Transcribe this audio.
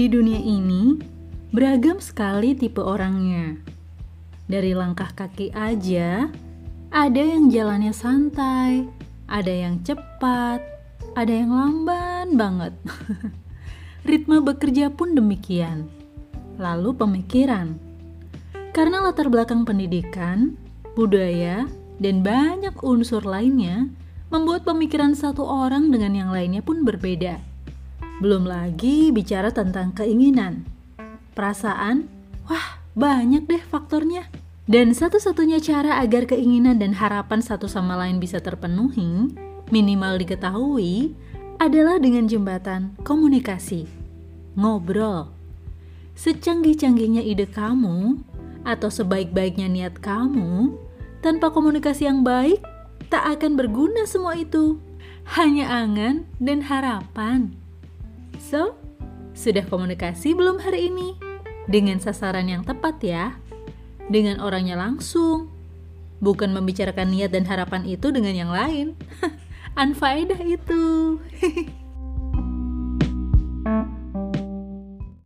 Di dunia ini, beragam sekali tipe orangnya. Dari langkah kaki aja, ada yang jalannya santai, ada yang cepat, ada yang lamban banget. Ritme bekerja pun demikian. Lalu pemikiran. Karena latar belakang pendidikan, budaya, dan banyak unsur lainnya membuat pemikiran satu orang dengan yang lainnya pun berbeda. Belum lagi bicara tentang keinginan, perasaan, wah banyak deh faktornya. Dan satu-satunya cara agar keinginan dan harapan satu sama lain bisa terpenuhi, minimal diketahui, adalah dengan jembatan komunikasi. Ngobrol. Secanggih-canggihnya ide kamu, atau sebaik-baiknya niat kamu, tanpa komunikasi yang baik, tak akan berguna semua itu. Hanya angan dan harapan. So, sudah komunikasi belum hari ini? Dengan sasaran yang tepat ya. Dengan orangnya langsung. Bukan membicarakan niat dan harapan itu dengan yang lain. Anfaedah itu.